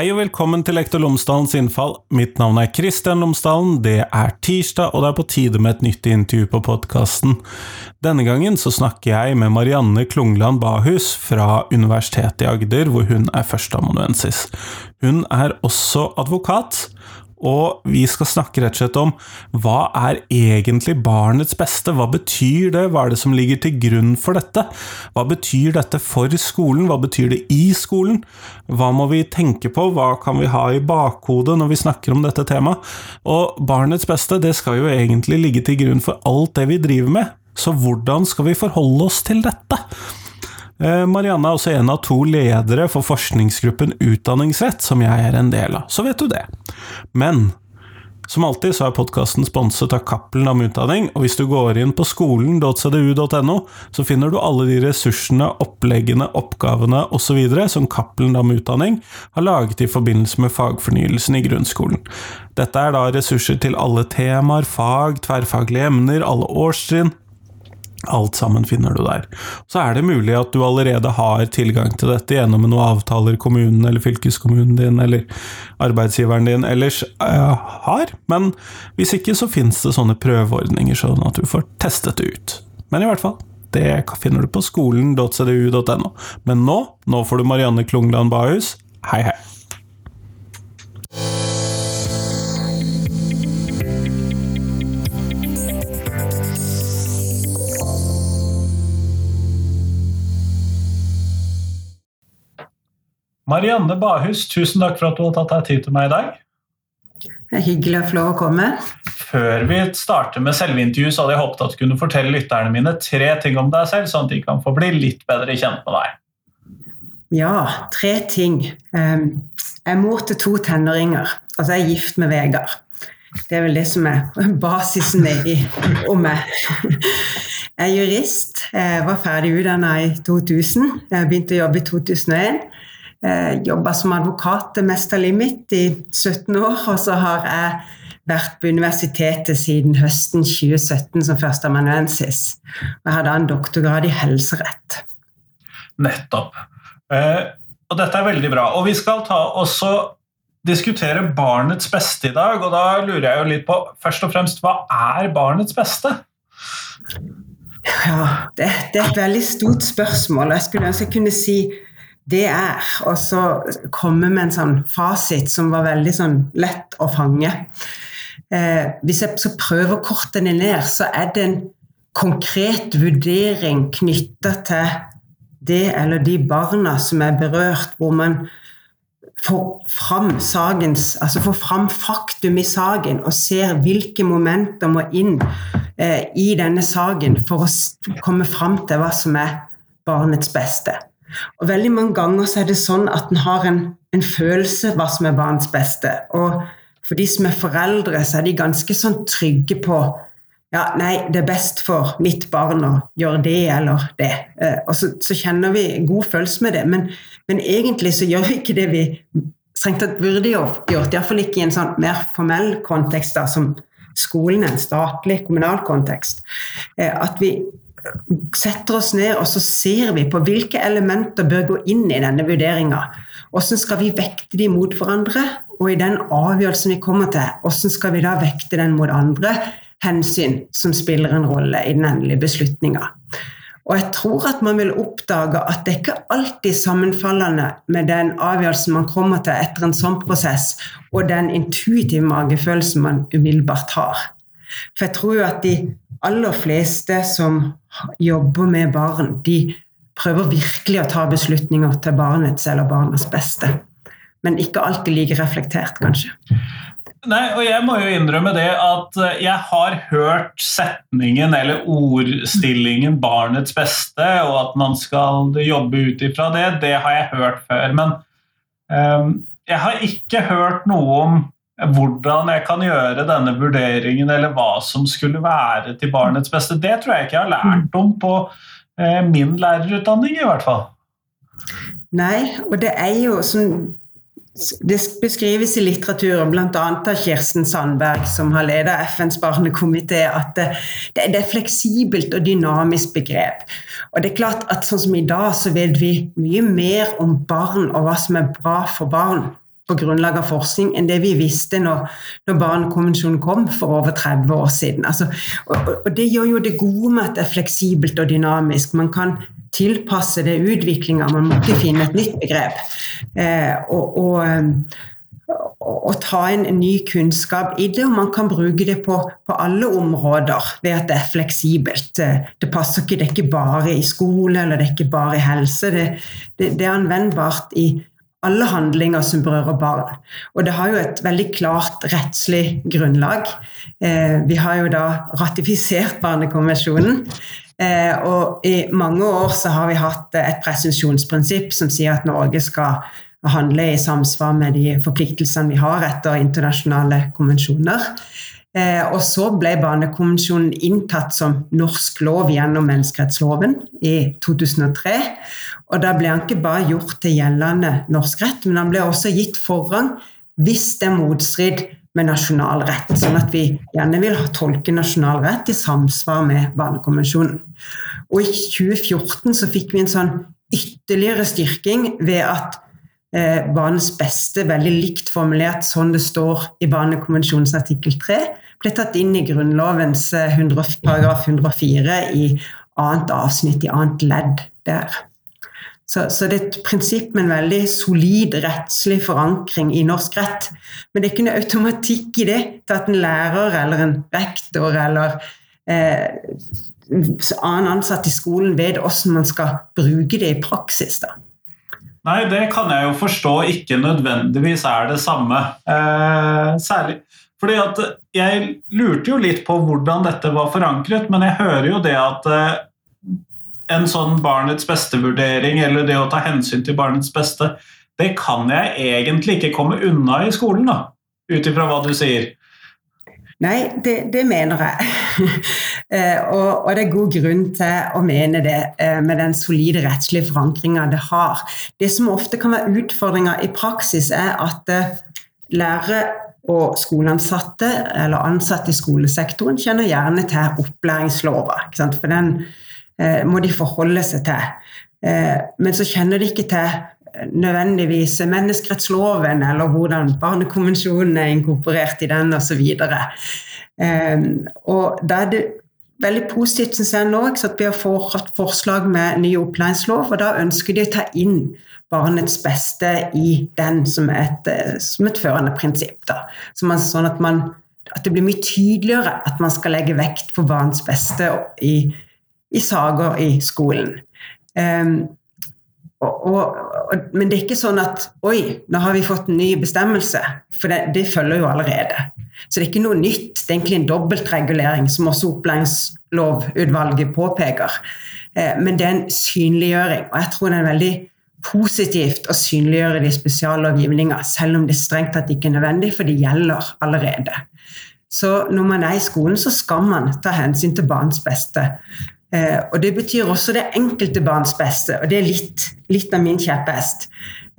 Hei og velkommen til Lektor Lomsdalens innfall. Mitt navn er Kristian Lomsdalen. Det er tirsdag, og det er på tide med et nytt intervju på podkasten. Denne gangen så snakker jeg med Marianne Klungland Bahus fra Universitetet i Agder, hvor hun er førsteamanuensis. Hun er også advokat, og vi skal snakke rett og slett om hva er egentlig barnets beste? Hva betyr det? Hva er det som ligger til grunn for dette? Hva betyr dette for skolen? Hva betyr det i skolen? Hva må vi tenke på? Hva kan vi ha i bakhodet når vi snakker om dette temaet? Og barnets beste, det skal jo egentlig ligge til grunn for alt det vi driver med. Så hvordan skal vi forholde oss til dette? Eh, Marianne er også en av to ledere for forskningsgruppen Utdanningsrett, som jeg er en del av, så vet du det. Men som alltid så er podkasten sponset av Cappelen om utdanning, og hvis du går inn på skolen.cdu.no, så finner du alle de ressursene, oppleggene, oppgavene osv. som Cappelen om utdanning har laget i forbindelse med fagfornyelsen i grunnskolen. Dette er da ressurser til alle temaer, fag, tverrfaglige emner, alle årstrinn, Alt sammen finner du der. Så er det mulig at du allerede har tilgang til dette gjennom noen avtaler kommunen eller fylkeskommunen din eller arbeidsgiveren din ellers uh, har, men hvis ikke så finnes det sånne prøveordninger sånn at du får testet det ut. Men i hvert fall, det finner du på skolen.cdu.no. Men nå, nå får du Marianne Klungland Bahus. Hei, hei. Marianne Bahus, tusen takk for at du har tatt deg tid til meg i dag. Det er hyggelig å få lov å komme. Før vi starter med selve intervjuet, så hadde jeg håpet at du kunne fortelle lytterne mine tre ting om deg selv, sånn at de kan få bli litt bedre kjent med deg. Ja, tre ting. Ehm, jeg er mor til to tenåringer. Altså, jeg er gift med Vegard. Det er vel det som er basisen i, om meg. Jeg er jurist. Jeg var ferdig utdanna i 2000. Jeg begynte å jobbe i 2001. Eh, Jobba som advokat det meste av livet mitt i 17 år. Og så har jeg vært på universitetet siden høsten 2017 som førsteamanuensis. Jeg hadde en doktorgrad i helserett. Nettopp. Eh, og dette er veldig bra. Og vi skal ta også diskutere barnets beste i dag, og da lurer jeg jo litt på først og fremst hva er barnets beste? Ja, det, det er et veldig stort spørsmål. Jeg skulle ønske jeg kunne si det er. Og så komme med en sånn fasit som var veldig sånn lett å fange. Eh, hvis jeg skal prøve å korte det ned, så er det en konkret vurdering knytta til det eller de barna som er berørt, hvor man får fram sagens, altså får fram faktum i saken og ser hvilke momenter må inn eh, i denne saken for å komme fram til hva som er barnets beste. Og veldig mange ganger så er det sånn at en har en, en følelse hva som er barns beste. Og for de som er foreldre, så er de ganske sånn trygge på ja, nei, det er best for mitt barn å gjøre det eller det. Eh, og så, så, kjenner vi god følelse med det, men, men, egentlig så gjør vi ikke det vi strengt tatt burde gjort. Iallfall ikke i en sånn mer formell kontekst da, som skolen en statlig, kommunal kontekst. Eh, at vi setter oss ned og så ser vi på hvilke elementer bør gå inn i denne vurderinga. Hvordan skal vi vekte de mot hverandre? Og i den avgjørelsen vi kommer til, hvordan skal vi da vekte den mot andre hensyn som spiller en rolle i den endelige beslutninga? Og jeg tror at man vil oppdage at det ikke alltid sammenfallende med den avgjørelsen man kommer til etter en sånn prosess, og den intuitive magefølelsen man umiddelbart har. For jeg tror jo at de aller fleste som jobber med barn, de prøver virkelig å ta beslutninger til barnets eller barnas beste. Men ikke alltid like reflektert, kanskje. Nei, og jeg må jo innrømme det at jeg har hørt setningen eller ordstillingen 'barnets beste', og at man skal jobbe ut ifra det. Det har jeg hørt før. Men um, jeg har ikke hørt noe om hvordan jeg kan gjøre denne vurderingen, eller hva som skulle være til barnets beste. Det tror jeg ikke jeg har lært om på eh, min lærerutdanning, i hvert fall. Nei, og det er jo som det beskrives i litteraturen, bl.a. av Kirsten Sandberg, som har ledet FNs barnekomité, at det, det, er fleksibelt og dynamisk begrep. Og det er klart at sånn som i dag, så vet vi mye mer om barn og hva som er bra for barn på grunnlag av forskning enn det vi visste når, når Barnekonvensjonen kom for over 30 år siden. Altså, og, og, det gjør jo det gode med at det er fleksibelt og dynamisk. Man kan tilpasse det utviklinga, man må ikke finne et nytt begrep. Eh, og, og, og, ta inn ny kunnskap i det, og man kan bruke det på, på, alle områder ved at det er fleksibelt. Det passer ikke, det er ikke bare i skole eller det er ikke bare i helse. Det, det, det er anvendbart i alle handlinger som berører barn. Og det har jo et veldig klart rettslig grunnlag. Eh, vi har jo da ratifisert Barnekonvensjonen. Eh, og i mange år så har vi hatt et presensjonsprinsipp som sier at Norge skal handle i samsvar med de forpliktelsene vi har etter internasjonale konvensjoner. Eh, og så ble Barnekonvensjonen inntatt som norsk lov gjennom menneskerettsloven i 2003. Og da ble han ikke bare gjort til gjeldende norsk rett, men han ble også gitt forrang hvis det er motstrid med nasjonal rett. Sånn at vi gjerne vil tolke nasjonal rett i samsvar med Barnekonvensjonen. Og i 2014 så fikk vi en sånn ytterligere styrking ved at eh, barnets beste, veldig likt formulert sånn det står i Barnekonvensjonens artikkel 3, ble tatt inn i Grunnlovens eh, 100, paragraf 104 i annet avsnitt, i annet ledd der. Så, så, det er et prinsipp med en veldig solid rettslig forankring i norsk rett. Men det er ikke noe automatikk i det til at en lærer eller en rektor eller eh, annen ansatt i skolen vet hvordan man skal bruke det i praksis. da. Nei, det kan jeg jo forstå ikke nødvendigvis er det samme. Eh, særlig fordi at jeg lurte jo litt på hvordan dette var forankret, men jeg hører jo det at eh, en sånn barnets beste-vurdering eller det å ta hensyn til barnets beste, det kan jeg egentlig ikke komme unna i skolen, da, ut ifra hva du sier. Nei, det, det mener jeg. Eh, og, og, det er god grunn til å mene det eh, med den solide rettslige forankringa det har. Det som ofte kan være utfordringa i praksis, er at eh, lærere og skoleansatte eller ansatte i skolesektoren kjenner gjerne til opplæringslova. For den må de forholde seg til. Men så kjenner de ikke til nødvendigvis menneskerettsloven eller hvordan barnekonvensjonen er inkorporert i den osv. Da er det veldig positivt synes jeg nå at vi har fått forslag med ny opplæringslov, og da ønsker de å ta inn barnets beste i den som et, som et førende prinsipp. Da. Sånn at, man, at, det blir mye tydeligere at man skal legge vekt på barns beste i, i sager i skolen. Um, og, og, men det er ikke sånn at Oi, nå har vi fått en ny bestemmelse. For det, det, følger jo allerede. Så det er ikke noe nytt. Det er egentlig en dobbeltregulering, som også opplæringslovutvalget påpeker. Eh, men det er en synliggjøring. Og jeg tror det er veldig positivt å synliggjøre det i spesiallovgivninga, selv om det strengt tatt ikke er nødvendig, for det gjelder allerede. Så når man er i skolen, så skal man ta hensyn til barns beste. Eh, og Det betyr også det enkelte barns beste, og det er litt, litt av min kjepphest.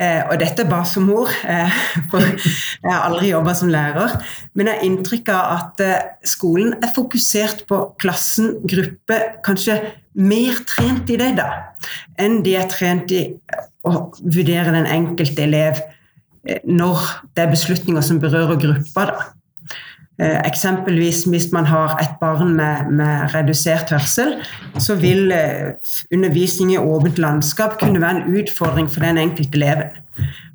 Eh, og dette er bare som mor, eh, for jeg har aldri jobba som lærer. Men jeg har inntrykk av at eh, skolen er fokusert på klassen, gruppe, kanskje mer trent i det da, enn de er trent i å vurdere den enkelte elev eh, når det er beslutninger som berører gruppa. da. Eh, eksempelvis hvis man har et barn med, med redusert hørsel, så vil eh, undervisning i åpent landskap kunne være en utfordring for den enkelte eleven.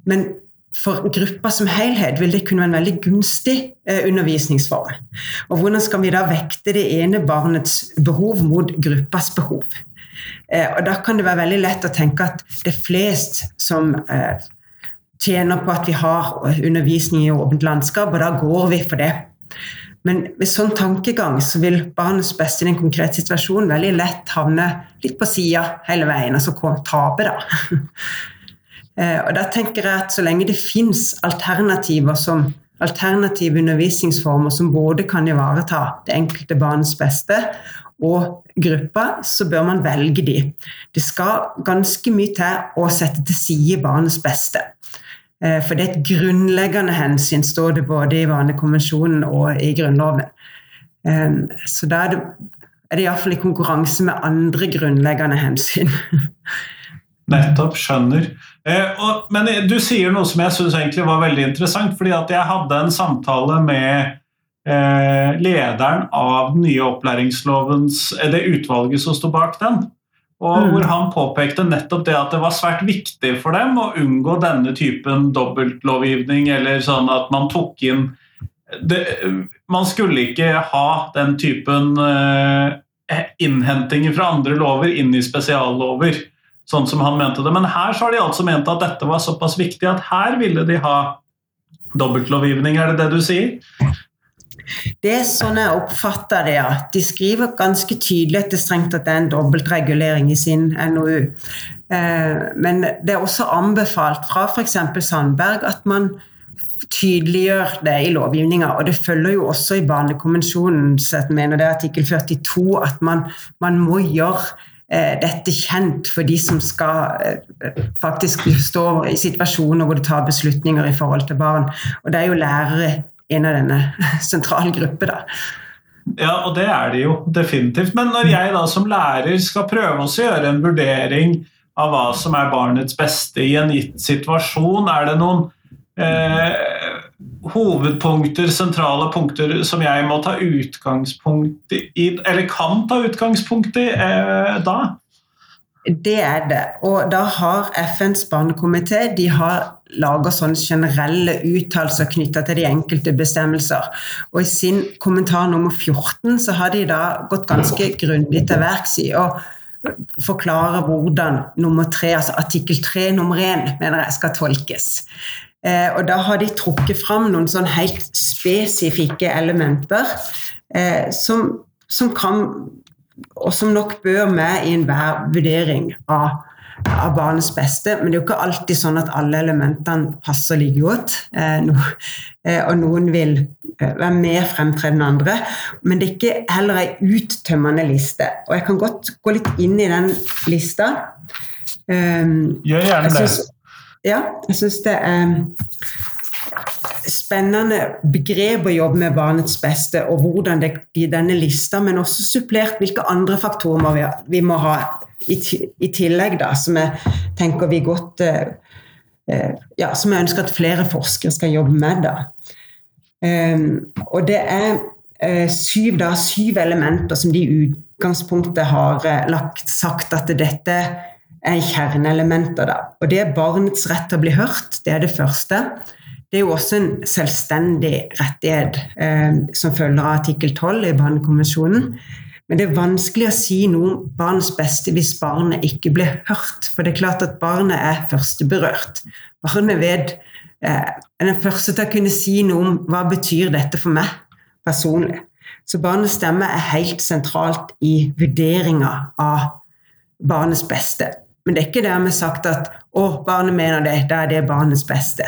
Men for gruppa som helhet vil det kunne være en veldig gunstig eh, undervisningsform. Og hvordan skal vi da vekte det ene barnets behov mot gruppas behov? Og Da kan det være veldig lett å tenke at det er flest som tjener på at vi har undervisning i åpent landskap, og da går vi for det. Men med sånn tankegang så vil barnets beste i den konkrete situasjonen veldig lett havne litt på sida hele veien, altså tape, da. Eh, og da tenker jeg at så lenge det fins alternativer som alternative undervisningsformer som både kan ivareta det enkelte barnets beste og gruppa, så bør man velge de. Det skal ganske mye til å sette til side barnets beste. Eh, for det er et grunnleggende hensyn, står det både i Vanekonvensjonen og i Grunnloven. Eh, så da er det, er det iallfall i konkurranse med andre grunnleggende hensyn. Nettopp. Skjønner. Eh, men du sier noe som jeg syns egentlig var veldig interessant. fordi at jeg hadde en samtale med lederen av den nye opplæringslovens Det utvalget som sto bak den. Og mm. hvor han påpekte nettopp det at det var svært viktig for dem å unngå denne typen dobbeltlovgivning, eller sånn at man tok inn det, Man skulle ikke ha den typen eh, innhentinger fra andre lover inn i spesiallover sånn som han mente det. Men her så har de altså ment at dette var såpass viktig at her ville de ha dobbeltlovgivning, er det det du sier? Det er sånn jeg oppfatter det, ja. De skriver ganske tydelig at det strengt at det er en dobbeltregulering i sin NOU. Eh, men det er også anbefalt fra f.eks. Sandberg at man tydeliggjør det i lovgivninga. Og det følger jo også i Barnekonvensjonen, mener det er artikkel 42, at man, man må gjøre Eh, dette kjent for de som skal eh, faktisk stå i situasjoner hvor de tar beslutninger i forhold til barn. Og det er jo lærere en av denne sentrale gruppe, da. Ja, og det er det jo definitivt. Men når jeg da som lærer skal prøve å gjøre en vurdering av hva som er barnets beste i en gitt situasjon, er det noen eh, hovedpunkter, sentrale punkter som jeg må ta utgangspunkt i, eller kan ta utgangspunkt i eh, da? Det er det. Og da har FNs barnekomité de har laga sånne generelle uttalelser knytta til de enkelte bestemmelser. Og i sin kommentar nummer 14 så har de da gått ganske grundig til verks i å forklare hvordan nummer 3, altså artikkel 3 nummer 1 mener jeg skal tolkes. Eh, og da har de trukket fram noen sånn helt spesifikke elementer eh, som, som, kan Og som nok bør med i enhver vurdering av, av, barnets beste. Men det er jo ikke alltid sånn at alle elementene passer like godt. Eh, eh, og noen vil eh, være mer fremtredende enn andre. Men det er ikke heller ei uttømmende liste. Og jeg kan godt gå litt inn i den lista. Um, Gjør gjerne det. Ja, jeg syns det er spennende begrep å jobbe med barnets beste, og hvordan det i denne lista, men også supplert hvilke andre faktorer vi, må ha i, tillegg, da, som jeg tenker vi godt eh, eh, ja, Som jeg ønsker at flere forskere skal jobbe med. da. Um, og det er uh, syv, da, syv elementer som de i utgangspunktet har lagt, sagt at dette er kjerneelementer. Da. Og det er barnets rett til å bli hørt, det er det første. Det er jo også en selvstendig rettighet eh, som følger av artikkel 12 i Barnekonvensjonen. Men det er vanskelig å si noe om barnets beste hvis barnet ikke blir hørt. For det er klart at barnet er førsteberørt. Barnet vet, eh, er den første til å kunne si noe om hva betyr dette for meg personlig. Så barnets stemme er helt sentralt i vurderinga av barnets beste. Men det er ikke dermed sagt at å, barnet mener det, da er det barnets beste.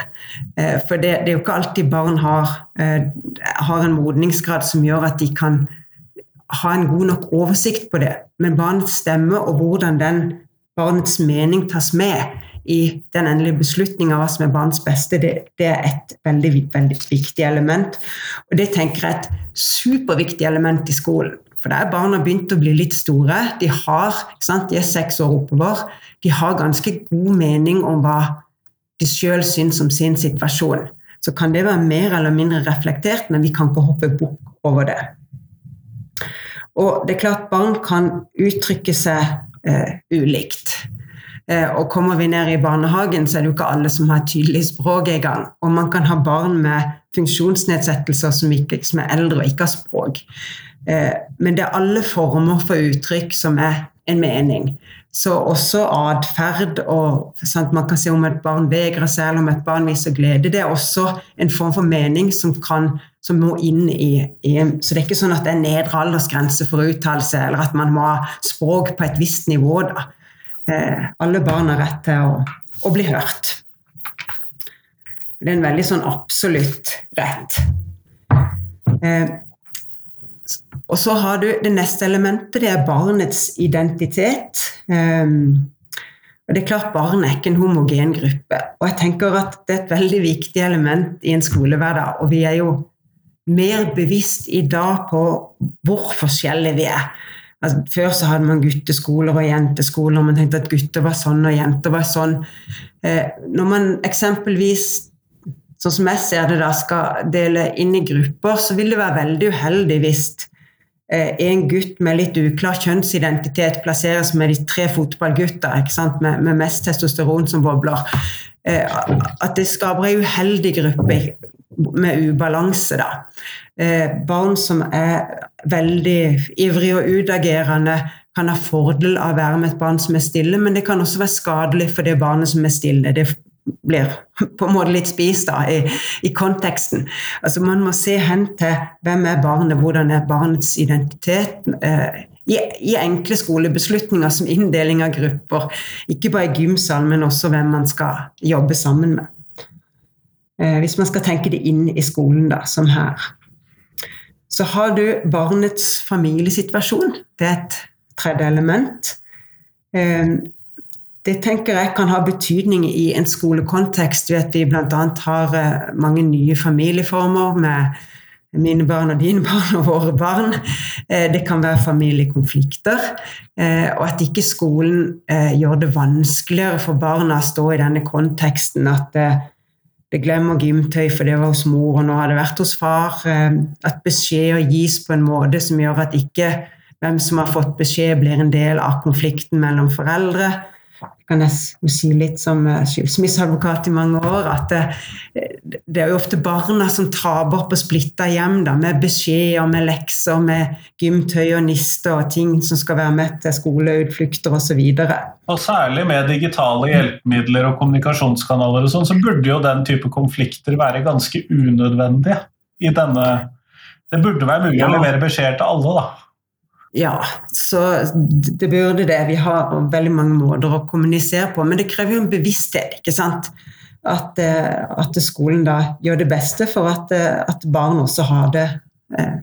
Eh, for det, det, er jo ikke alltid barn har, eh, har, en modningsgrad som gjør at de kan ha en god nok oversikt på det. Men barnets stemme og hvordan den barnets mening tas med i den endelige beslutninga av hva som er barnets beste, det, det er et veldig, veldig viktig element. Og det tenker jeg er et superviktig element i skolen. For der barna begynt å bli litt store. De har, de er seks år oppover. De har ganske god mening om hva de sjøl syns om sin situasjon. Så kan det være mer eller mindre reflektert, men vi kan ikke hoppe bukk over det. Og det er klart barn kan uttrykke seg eh, ulikt. Eh, og kommer vi ned i barnehagen, så er det jo ikke alle som har et tydelig språk engang. Og man kan ha barn med funksjonsnedsettelser som, ikke, som er eldre og ikke har språk. Eh, men det er alle former for uttrykk som er en mening. Så også atferd og sant, Man kan se om et barn vegrer seg, eller om et barn viser glede. Det er også en form for mening som, kan, som må inn i, i, Så det er ikke sånn at det er nedre aldersgrense for uttalelse, eller at man må ha språk på et visst nivå. da. Eh, alle barn har rett til å, å bli hørt. Det er en veldig sånn absolutt rett. Eh, og så har du det neste elementet, det er barnets identitet. Um, og det er klart Barn er ikke en homogen gruppe. Og jeg tenker at det er et veldig viktig element i en skolehverdag. Og vi er jo mer bevisst i dag på hvor forskjellige vi er. Altså, før så hadde man gutteskoler og jenteskoler, man tenkte at gutter var sånn og jenter var sånn. Eh, når man eksempelvis, sånn som jeg ser det, da, skal dele inn i grupper, så vil det være veldig uheldig hvis en gutt med litt uklar kjønnsidentitet plasseres med de tre fotballgutta med, med, mest testosteron som bobler. Eh, at det skaper ei uheldig gruppe med ubalanse. da. Eh, barn som er veldig ivrige og utagerende, kan ha fordel av å være med et barn som er stille, men det kan også være skadelig for det barnet som er stille. Det blir på en måte litt spist da, i, i, konteksten. Altså Man må se hen til hvem er barnet, hvordan er barnets identitet. Eh, i, i, enkle skolebeslutninger som inndeling av grupper. Ikke bare i gymsal, men også hvem man skal jobbe sammen med. Eh, hvis man skal tenke det inn i skolen, da, som her. Så har du barnets familiesituasjon. Det er et tredje element. Ehm, det tenker jeg kan ha betydning i en skolekontekst ved at vi bl.a. har eh, mange nye familieformer med mine barn og dine barn og våre barn. Eh, det kan være familiekonflikter. Eh, og at ikke skolen gjør det vanskeligere for barna å stå i denne konteksten at det glemmer gymtøy, for det var hos mor, og nå har det vært hos far. At beskjeder gis på en måte som gjør at ikke hvem som har fått beskjed, blir en del av konflikten mellom foreldre kan jeg si litt som eh, skilsmisseadvokat i mange år, at det, det, er jo ofte barna som taper på splitta hjem, da, med beskjeder, med lekser, med gymtøy og nister og ting som skal være med til skoleutflukter osv. Og, og særlig med digitale hjelpemidler og kommunikasjonskanaler og sånn, så burde jo den type konflikter være ganske unødvendige i denne Det burde være mulig ja. å levere beskjeder til alle, da. Ja, så det burde det. Vi har veldig mange måter å kommunisere på, men det krever jo en bevissthet. ikke sant? At, eh, at skolen da gjør det beste for at, eh, at, barn også har det eh,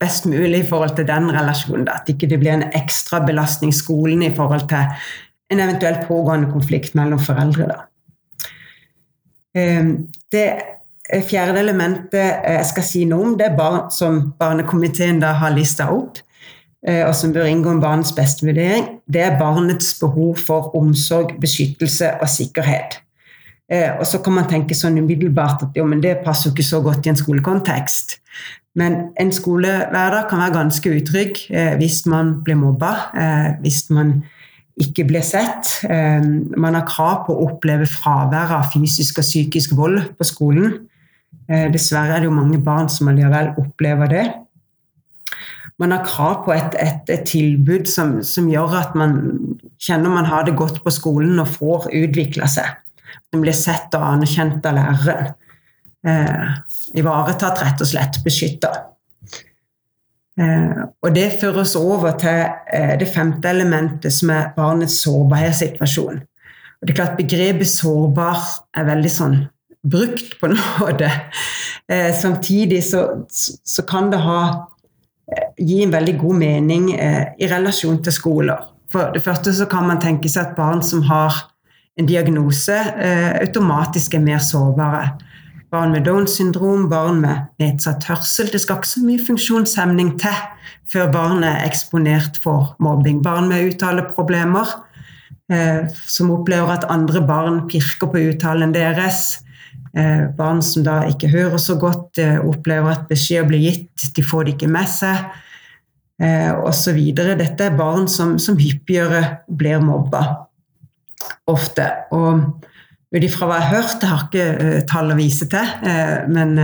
best mulig i forhold til den relasjonen. At ikke det blir en ekstra belastning skolen i forhold til en eventuelt pågående konflikt mellom foreldre. Da. Det fjerde elementet jeg skal si noe om, det er barn som barnekomiteen da har lista opp. Eh, og som bør inngå en barnets beste-vurdering, det er barnets behov for omsorg, beskyttelse og sikkerhet. Eh, og så kan man tenke sånn umiddelbart at jo, men det passer jo ikke så godt i en skolekontekst. Men en skolehverdag kan være ganske utrygg eh, hvis man blir mobba, hvis man ikke blir sett. Man har krav på å oppleve fravær av fysisk og psykisk vold på skolen. Dessverre er det jo mange barn som allikevel opplever det man har krav på et, et, et tilbud som, som, gjør at man kjenner man har det godt på skolen og får utvikle seg. Man blir sett og anerkjent av læreren. Eh, ivaretatt, rett og slett. Beskytta. Eh, og det fører oss over til eh, det femte elementet, som er barnets sårbarhetssituasjon. Og det er klart Begrepet sårbar er veldig sånn brukt på en måte. Eh, samtidig så, så, kan det ha gi en veldig god mening eh, i relasjon til skoler. For det første så kan man tenke seg at barn som har en diagnose, eh, automatisk er mer sårbare. Barn med Downs syndrom, barn med nedsatt hørsel. Det skal ikke så mye funksjonshemning til før barnet er eksponert for mobbing. Barn med uttaleproblemer, eh, som opplever at andre barn pirker på uttalen deres barn som da ikke hører så godt, eh, opplever at beskjeder blir gitt, de får det ikke med seg, eh, osv. Dette er barn som, som hyppigere blir mobba. Ofte. Og ut ifra hva jeg har hørt, jeg har ikke tall å vise til, men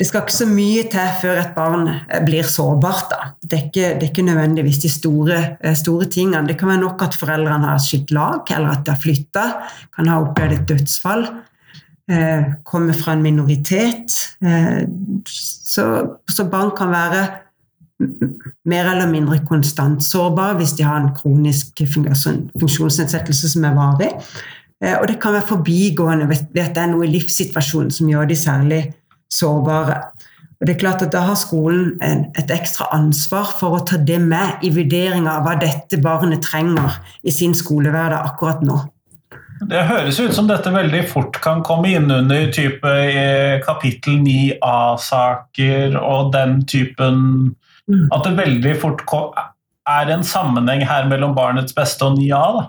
det skal ikke så mye til før et barn blir sårbart. Da. Det, er ikke, det er ikke nødvendigvis de store, store, tingene. Det kan være nok at foreldrene har skilt lag, eller at de har flytta, kan ha opplevd et dødsfall. Eh, kommer fra en minoritet. Eh, så, så, barn kan være mer eller mindre konstant sårbare hvis de har en kronisk funksjonsnedsettelse som er varig. Eh, og det kan være forbigående ved at det er noe i livssituasjonen som gjør de særlig sårbare. Og det er klart at Da har skolen et ekstra ansvar for å ta det med i vurderinga av hva dette barnet trenger i sin skolehverdag akkurat nå. Det høres ut som dette veldig fort kan komme inn under type eh, kapittel 9A-saker og den typen Mm. At det veldig fort er en sammenheng her mellom barnets beste og 9A. da.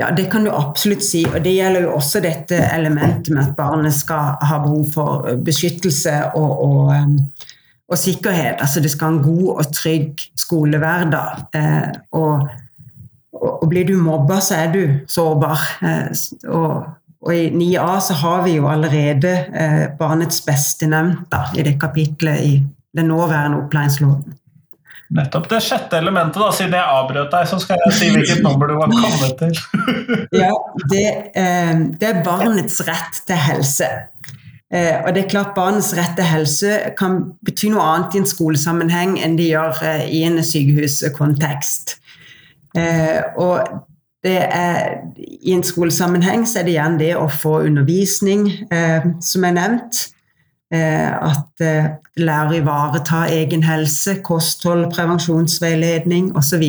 Ja, det kan du absolutt si. Og det gjelder jo også dette elementet med at barnet skal ha behov for beskyttelse og, og, og sikkerhet. Altså det skal ha en god og trygg skolehverdag. Eh, og, og, blir du mobba, så er du sårbar. Eh, og, og i 9A så har vi jo allerede eh, barnets beste nevnt i det kapitlet i den nåværende opplæringsloven. Nettopp det sjette elementet, da, siden jeg avbrøt deg, så skal jeg si hvilket nummer du var kommet til. ja, det, eh, det, er barnets rett til helse. Eh, og det er klart Barnets rett til helse kan bety noe annet i en skolesammenheng enn de gjør i en sykehuskontekst. Eh, og er, I en skolesammenheng så er det gjerne det å få undervisning, eh, som er nevnt. Eh, at eh, lærer ivareta egen helse, kosthold, prevensjonsveiledning osv.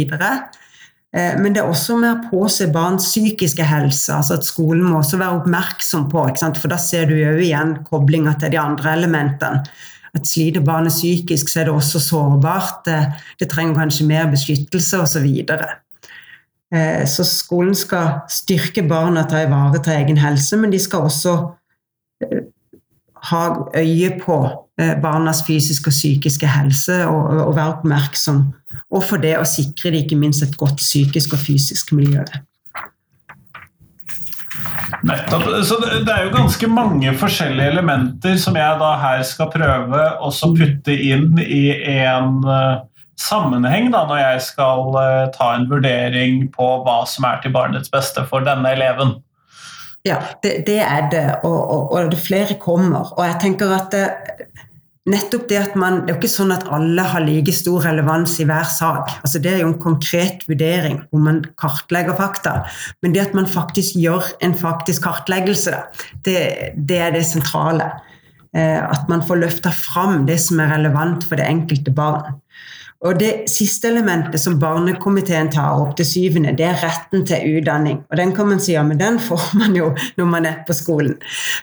Men det er også med å påse barns psykiske helse. altså at Skolen må også være oppmerksom på for da ser du jo igjen koblinga til de andre elementene. At Sliter barnet psykisk, så er det også sårbart. Det trenger kanskje mer beskyttelse osv. Så, skolen skal styrke barna til å ivareta egen helse, men de skal også ha øye på eh, barnas fysiske og psykiske helse og, og være oppmerksom. Og for det å sikre det ikke minst et godt psykisk og fysisk miljø. Nettopp. Så det er jo ganske mange forskjellige elementer som jeg da her skal prøve å putte inn i en uh, sammenheng da, når jeg skal uh, ta en vurdering på hva som er til barnets beste for denne eleven. Ja, det, det er det, og, og, og, flere kommer. Og jeg tenker at det, nettopp det at man Det er jo ikke sånn at alle har like stor relevans i hver sak. Altså Det er jo en konkret vurdering hvor man kartlegger fakta. Men det at man faktisk gjør en faktisk kartleggelse, det, det er det sentrale. Eh, at man får løfta fram det som er relevant for det enkelte barn. Og Det siste elementet som barnekomiteen tar opp, til syvende, det er retten til utdanning. Og Den kan man si ja, men den får man jo når man er på skolen.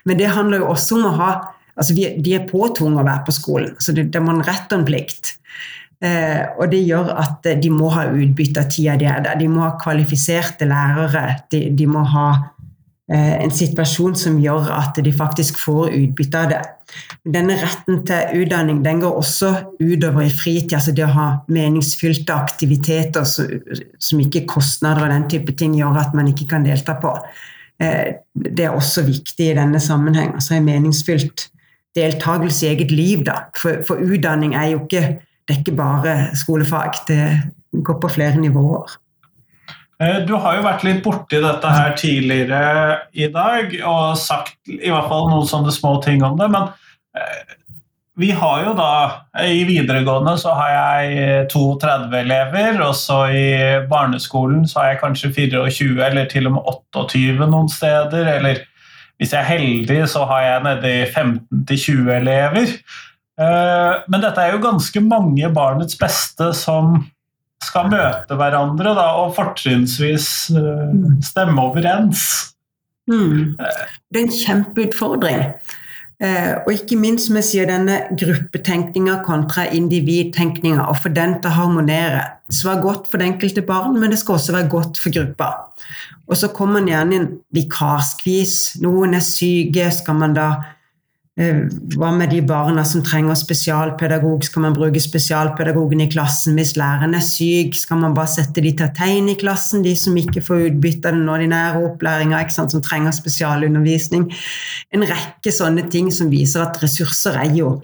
Men det handler jo også om å ha altså De er påtvunget å være på skolen, så det, det må en rett og en plikt. Eh, og det gjør at de må ha utbytte av tida de er der. De må ha kvalifiserte lærere. De, de må ha Eh, en situasjon som gjør at de faktisk får utbytte av det. Denne retten til utdanning den går også utover i fritid, altså det å ha meningsfylte aktiviteter som ikke kostnader og den type ting gjør at man ikke kan delta på. Eh, det er også viktig i denne sammenheng. Altså en meningsfylt deltakelse i eget liv. Da. For, for utdanning er jo ikke, det er ikke bare skolefag, det går på flere nivåer. Eh, du har jo vært litt borti dette her tidligere i dag og sagt i hvert fall noen sånne små ting om det. Men eh, vi har jo da I videregående så har jeg 32 elever, og så i barneskolen så har jeg kanskje 24 eller til og med 28 noen steder. Eller hvis jeg er heldig, så har jeg nedi 15-20 elever. Eh, men dette er jo ganske mange barnets beste som skal møte hverandre da, og fortrinnsvis uh, stemme overens. Mm. Det er en kjempeutfordring. Eh, og ikke minst som jeg sier, denne gruppetenkninga kontra individtenkninga, og få den til å harmonere. Det skal være godt for det enkelte barn, men det skal også være godt for gruppa. Og så kommer man gjerne inn vikarskvis. Noen er syke, skal man da Eh, hva med de barna som trenger spesialpedagog? Skal man bruke spesialpedagogen i klassen hvis læreren er syk? Skal man bare sette de til å tegne i klassen, de som ikke får utbytte av den ordinære opplæringa, som trenger spesialundervisning? En rekke sånne ting som viser at ressurser er jo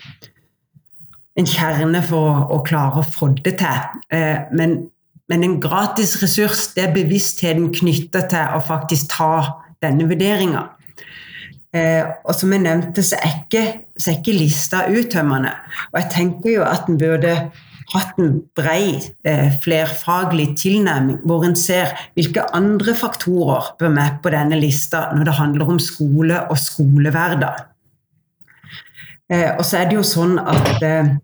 en kjerne for å, å klare å få det til. Eh, men, men en gratis ressurs, det er bevisstheten knytta til å faktisk ta denne vurderinga. Eh, og som jeg nevnte, så er ikke, så er ikke lista uttømmende. Og jeg tenker jo at en burde hatt en brei, eh, flerfaglig tilnærming, hvor en ser hvilke andre faktorer bør med på denne lista når det handler om skole og skolehverdag. Eh, og så er det jo sånn at eh,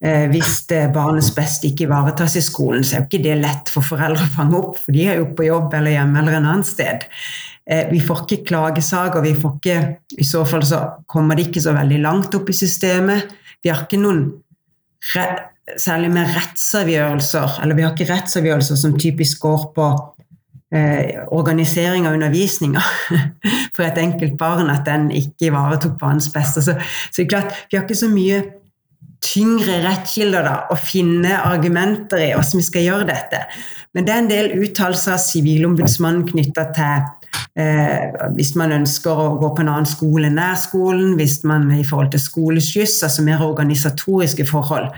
eh hvis barnets beste ikke ivaretas i skolen, så er jo ikke det lett for foreldre å fange opp, for de er jo på jobb eller hjemme eller en annen sted. Eh, vi får ikke klagesaker. Vi får ikke, I så fall så kommer det ikke så veldig langt opp i systemet. Vi har ikke noen særlig med rettsavgjørelser, eller vi har ikke rettsavgjørelser som typisk går på eh, organisering av undervisninga for et enkelt barn, at den ikke ivaretok barnets beste. Så, så det er klart, vi har ikke så mye tyngre rettskilder da, å finne argumenter i hvordan vi skal gjøre dette. Men det er en del uttalelser av Sivilombudsmannen knytta til Eh, hvis man ønsker å gå på en annen skole nær skolen, hvis man i forhold til skoleskyss, altså mer organisatoriske forhold.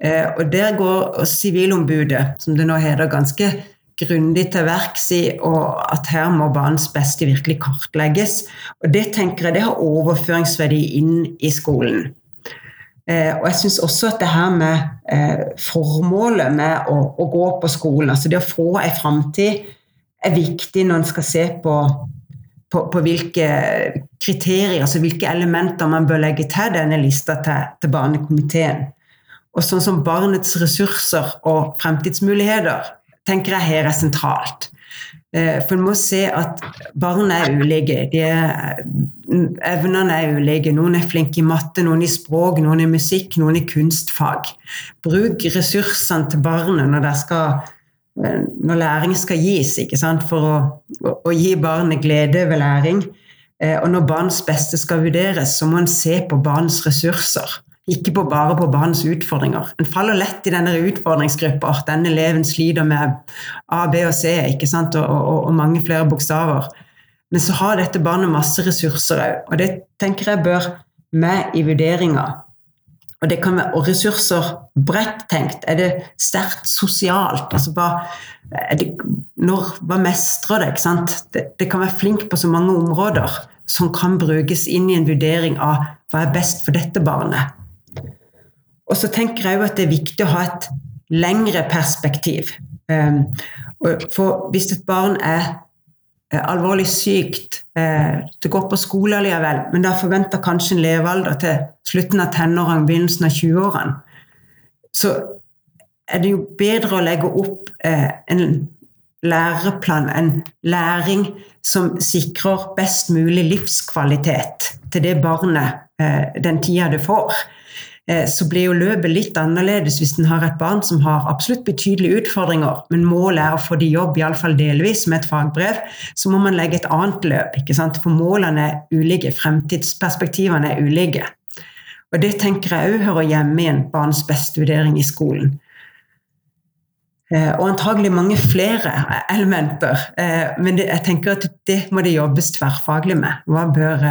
Eh, og der går Sivilombudet, som det nå heter, ganske grundig til verks i at her må barns beste virkelig kartlegges. Og det tenker jeg det har overføringsverdi inn i skolen. Eh, og jeg syns også at det her med eh, formålet med å, å, gå på skolen, altså det å få ei framtid er viktig når en skal se på, på, på, hvilke kriterier, altså hvilke elementer man bør legge til denne lista til, til Barnekomiteen. Og sånn som barnets ressurser og fremtidsmuligheter tenker jeg her er sentralt. Eh, for en må se at barn er ulike. Evnene er ulike. Noen er flinke i matte, noen i språk, noen i musikk, noen i kunstfag. Bruk ressursene til barnet når de skal når læring skal gis, for å, å, å, gi barnet glede ved læring. Eh, og når barns beste skal vurderes, så må en se på barns ressurser, ikke på bare på barns utfordringer. En faller lett i denne utfordringsgruppa. Denne eleven sliter med A, B og C og, og, og, mange flere bokstaver. Men så har dette barnet masse ressurser òg, og det tenker jeg bør med i vurderinga og, være, og ressurser bredt tenkt. Er det sterkt sosialt? Altså hva, det, når, hva mestrer det? Det, det, kan være flink på så mange områder som kan brukes inn i en vurdering av hva er best for dette barnet. Og så tenker jeg jo at det er viktig å ha et lengre perspektiv. Um, for hvis et barn er alvorlig sykt, eh, det går på skole allikevel, men da forventer kanskje en levealder til slutten av tenårene, begynnelsen av 20-årene, så er det jo bedre å legge opp eh, en læreplan, en læring som sikrer best mulig livskvalitet til det barnet den tida det får. Eh, så blir jo løpet litt annerledes hvis en har et barn som har absolutt betydelige utfordringer, men målet er å få de jobb, iallfall delvis, med et fagbrev, så må man legge et annet løp. ikke sant? For målene er ulike, fremtidsperspektivene er ulike. Og Det tenker jeg òg hører hjemme i en barns beste-vurdering i skolen. Eh, og antagelig mange flere elementer. Eh, men jeg tenker at det må det jobbes tverrfaglig med. Hva bør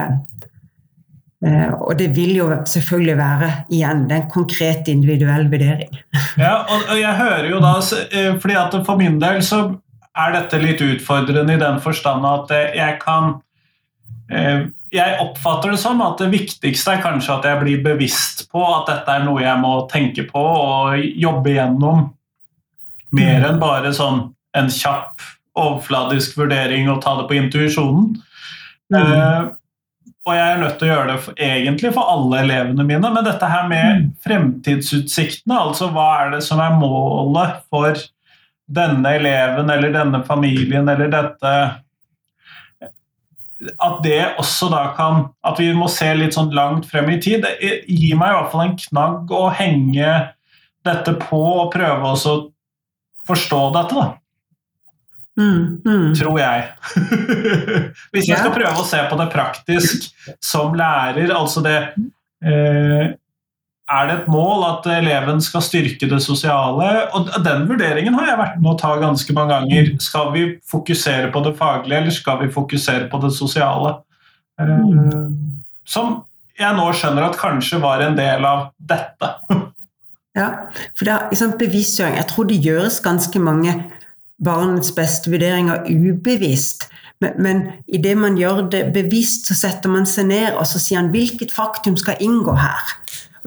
og det vil jo selvfølgelig være igjen den konkrete individuelle vurdering. ja, og jeg hører jo da, eh, fordi at For min del så er dette litt utfordrende i den forstand at eh, jeg kan Jeg oppfatter det som at det viktigste er kanskje at jeg blir bevisst på at dette er noe jeg må tenke på og jobbe gjennom, mer enn bare sånn en kjapp, overfladisk vurdering og ta det på intuisjonen. Mm. Og jeg er nødt til å gjøre det for, egentlig for alle elevene mine. Men dette her med mm. fremtidsutsiktene, altså hva er det som er målet for denne eleven eller denne familien eller dette At det også da kan At vi må se litt sånn langt frem i tid. Det gir meg i hvert fall en knagg å henge dette på og prøve å forstå dette. da. Mm, mm. Tror jeg. Hvis jeg skal prøve å se på det praktisk som lærer, altså det eh, Er det et mål at eleven skal styrke det sosiale? Og den vurderingen har jeg vært med å ta ganske mange ganger. Skal vi fokusere på det faglige, eller skal vi fokusere på det sosiale? Eh, som jeg nå skjønner at kanskje var en del av dette. ja, for det er liksom bevisstgjøring. Jeg tror det gjøres ganske mange barnets beste vurderinger ubevisst. Men, men idet man gjør det bevisst, så setter man seg ned og så sier han hvilket faktum skal inngå her.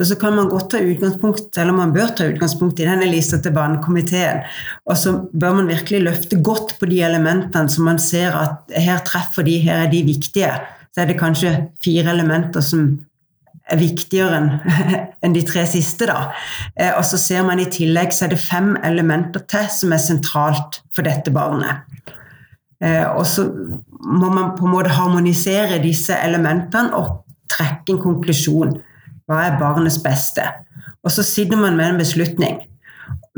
Og så kan man godt ta utgangspunkt, eller man bør ta utgangspunkt i denne lista til barnekomiteen. Og så bør man virkelig løfte godt på de elementene som man ser at her treffer de, her er de viktige. Så er det kanskje fire elementer som viktigere enn de tre siste. Da. Eh, og så ser man i tillegg så er det fem elementer til som er sentralt for dette barnet. Eh, og så må man på en måte harmonisere disse elementene og trekke en konklusjon. Hva er barnets beste? Og så sitter man med en beslutning.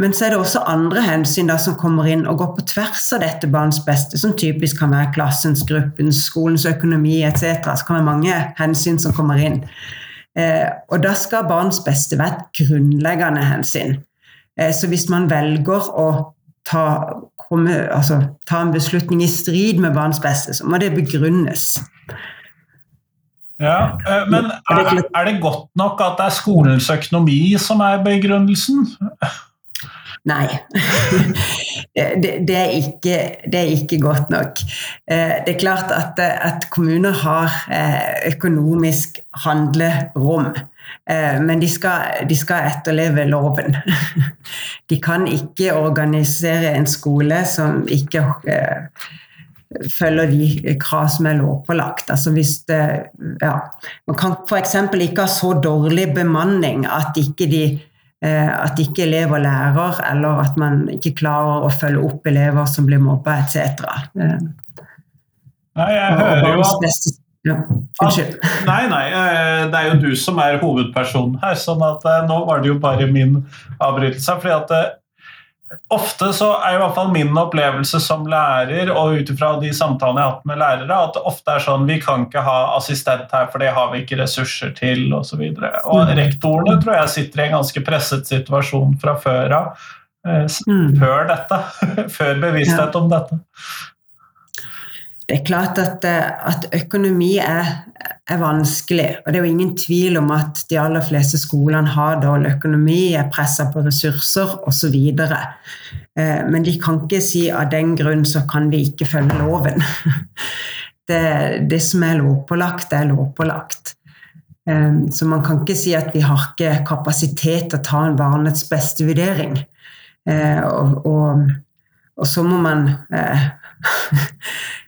Men så er det også andre hensyn da, som kommer inn og går på tvers av dette barns beste, som typisk kan være klassens, gruppens, skolens økonomi etc. Så kan det være mange hensyn som kommer inn. Eh, og da skal barns beste være et grunnleggende hensyn. Eh, så hvis man velger å ta, komme, altså, ta en beslutning i strid med barns beste, så må det begrunnes. Ja, eh, Men er, er det godt nok at det er skolens økonomi som er begrunnelsen? Nei. det, det, er ikke, det, er ikke, godt nok. Eh, det er klart at, at kommuner har eh, økonomisk handlerom. Eh, men de skal, de skal, etterleve loven. De kan ikke organisere en skole som ikke følger de krav som er lovpålagt. Altså hvis det, ja, man kan f.eks. ikke ha så dårlig bemanning at ikke de Eh, at ikke elever lærer, eller at man ikke klarer å følge opp elever som blir mobba etc. Eh, nei, jeg hører jo at ja, Unnskyld. Nei, nei, eh, det er jo du som er hovedpersonen her, sånn at nå var det jo bare min avbrytelse. fordi at Ofte så er i hvert fall min opplevelse som lærer, og ut ifra de samtalene jeg har hatt med lærere, at det ofte er sånn vi kan ikke ha assistent her, for det har vi ikke ressurser til, osv. Og, så og mm. rektorene tror jeg sitter i en ganske presset situasjon fra før av. Eh, mm. Før dette. før bevissthet om dette. Det er klart at, eh, at økonomi er, er, vanskelig. Og det er jo ingen tvil om at de aller fleste skolene har dårlig økonomi, er pressa på ressurser osv. Eh, men de kan ikke si av den grunn så kan de ikke følge loven. Det, det som er lovpålagt, er lovpålagt. Eh, så man kan ikke si at vi har ikke kapasitet til å ta en barnets beste vurdering. Og, og, og så må man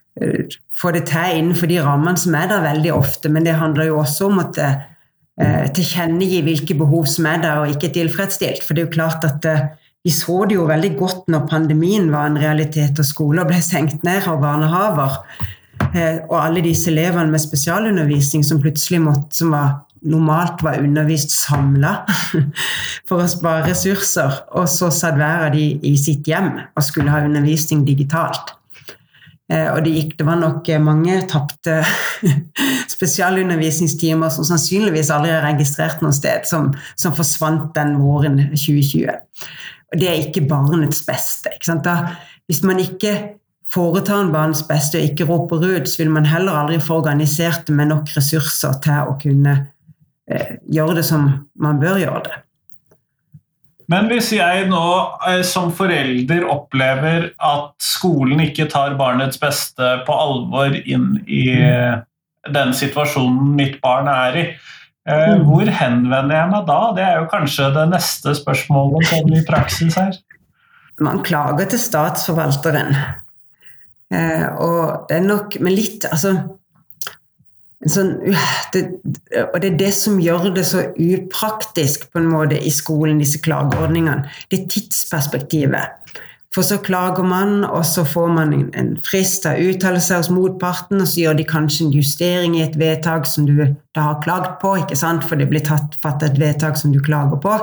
få det til innenfor de rammene som er der veldig ofte. Men det handler jo også om å eh, tilkjennegi hvilke behov som er der og ikke tilfredsstilt. For det er jo klart at eh, vi så det jo veldig godt når pandemien var en realitet og skoler ble senkt ned av barnehaver. Eh, og alle disse elevene med spesialundervisning som plutselig måtte, som var, normalt var undervist samla for å spare ressurser, og så satt hver av de i sitt hjem og skulle ha undervisning digitalt. Eh, og det, gikk, det var nok eh, mange tapte spesialundervisningstimer som sannsynligvis aldri er registrert noe sted, som, som, forsvant den våren 2020. Og det er ikke barnets beste. Da, hvis man ikke foretar en barnets beste og ikke roper ut, så vil man heller aldri få organisert det med nok ressurser til å kunne eh, gjøre det som man bør gjøre det. Men hvis jeg nå eh, som forelder opplever at skolen ikke tar barnets beste på alvor inn i den situasjonen mitt barn er i, eh, mm. hvor henvender jeg meg da? Det er jo kanskje det neste spørsmålet som i praksis her. Man klager til statsforvalteren. Eh, og det er nok med litt Altså sånn, det, og det er det som gjør det så upraktisk på en måte i skolen, disse klageordningene. Det er tidsperspektivet. For så klager man, og så får man en frist til å uttale seg hos motparten, og så gjør de kanskje en justering i et vedtak som du da har klagd på, ikke sant? for det blir fattet et vedtak som du klager på.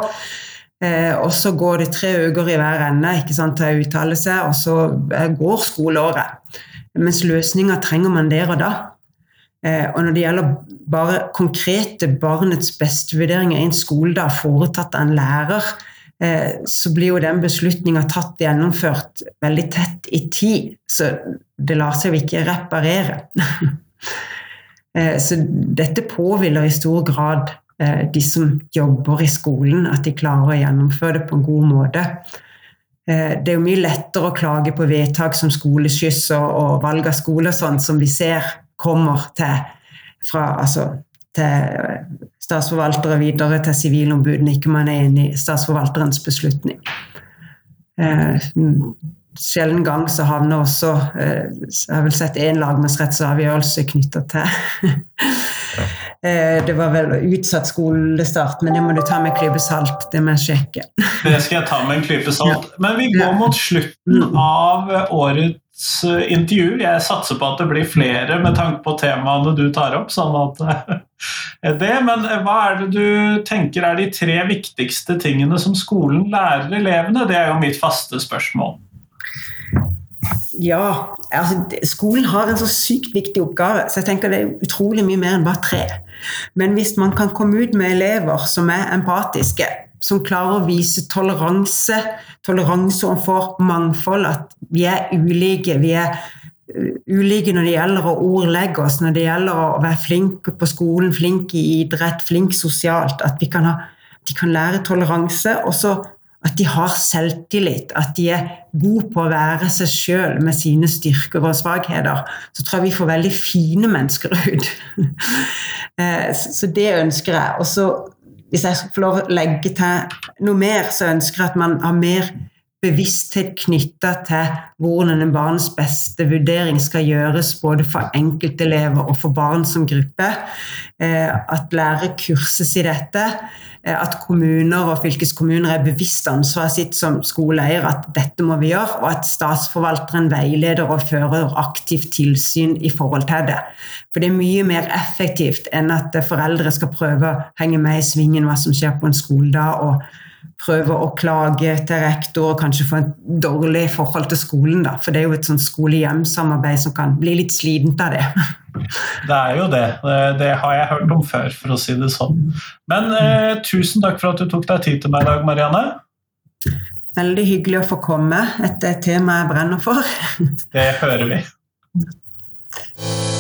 Eh, og så går det tre uker i hver ende ikke sant, til å uttale seg, og så eh, går skoleåret. Mens løsninger trenger man der og da. Eh, og når det gjelder bare konkrete barnets beste-vurderinger i en skoledag foretatt av en lærer, eh, så blir jo den beslutninga tatt gjennomført veldig tett i tid. Så det lar seg jo ikke reparere. Eh, så dette påhviler i stor grad de som jobber i skolen, at de klarer å gjennomføre det på en god måte. Det er jo mye lettere å klage på vedtak som skoleskyss og valg av skole og sånn, som vi ser kommer til, fra, altså, til statsforvaltere videre til sivilombudene, ikke man er enig i statsforvalterens beslutning. Eh, sjelden gang så havner også eh, Jeg har vel sett én lagmannsrettsavgjørelse knytta til Eh, det var vel utsatt skolestart, men det må du ta med en klype salt. Det må jeg sjekke. Det skal jeg ta med en klype salt. Men vi går mot slutten Mm. av årets eh, intervju. Jeg satser på at det blir flere med tanke på temaene du tar opp. sånn at eh, det, Men hva er det du tenker er de tre viktigste tingene som skolen lærer elevene? Det er jo mitt faste spørsmål. Ja, altså skolen har en så sykt viktig oppgave, så jeg tenker det er utrolig mye mer enn bare tre. Men hvis man kan komme ut med elever som er empatiske, som klarer å vise toleranse, toleranse overfor mangfold, at vi er ulike, vi er uh, ulike når det gjelder å ordlegge oss, når det gjelder å være flink på skolen, flink i idrett, flink sosialt, at kan ha, de kan lære toleranse, og så at de har selvtillit, at de er gode på å være seg sjøl med sine styrker og svakheter, så tror jeg vi får veldig fine mennesker ut. Eh, Så det ønsker jeg. Og så, hvis jeg får lov å legge til noe mer, så ønsker jeg at man har mer bevissthet knytta til hvordan en barns beste vurdering skal gjøres både for enkeltelever og for barn som gruppe. Eh, At lærere kurses i dette. Eh, At kommuner og fylkeskommuner er bevisst ansvaret sitt som skoleeier, at dette må vi gjøre, og at statsforvalteren veileder og fører aktivt tilsyn i forhold til det. For det er mye mer effektivt enn at foreldre skal prøve å henge med i svingen hva som skjer på en skoledag, og prøve å klage til rektor og kanskje få et dårlig forhold til skolen. Da. For det er jo et sånn skole-hjem-samarbeid som kan bli litt slitent av det. Det er jo det. Det- har jeg hørt om før, for å si det sånn. Men eh, tusen takk for at du tok deg tid til meg i dag, Marianne. Veldig hyggelig å få komme. Et tema jeg brenner for. Det hører vi.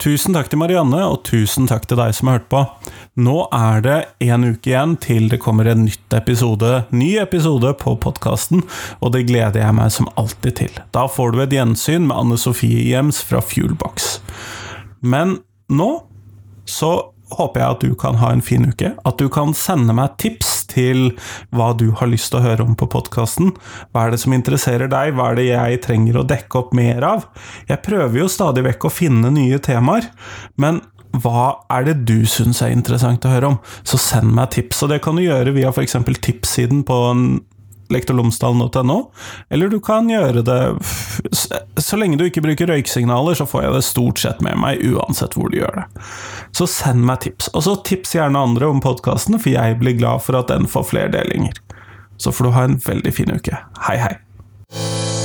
Tusen takk til Marianne, og tusen takk til deg som har hørt på. Nå er det en uke igjen til det kommer en nytt episode, ny episode på podkasten, og det gleder jeg meg som alltid til. Da får du et gjensyn med Anne Sofie Jems fra Fuelbox. Men nå så håper jeg at du kan ha en fin uke. At du kan sende meg tips til hva du har lyst til å høre om på podkasten. Hva er det som interesserer deg? Hva er det jeg trenger å dekke opp mer av? Jeg prøver jo stadig vekk å finne nye temaer, men hva er det du syns er interessant å høre om? Så send meg tips, og det kan du gjøre via f.eks. tipssiden på lektorlomsdalen.no, eller du kan gjøre det Så lenge du ikke bruker røyksignaler, så får jeg det stort sett med meg, uansett hvor du gjør det. Så send meg tips. Og så tips gjerne andre om podkasten, for jeg blir glad for at den får flere delinger. Så får du ha en veldig fin uke. Hei, hei.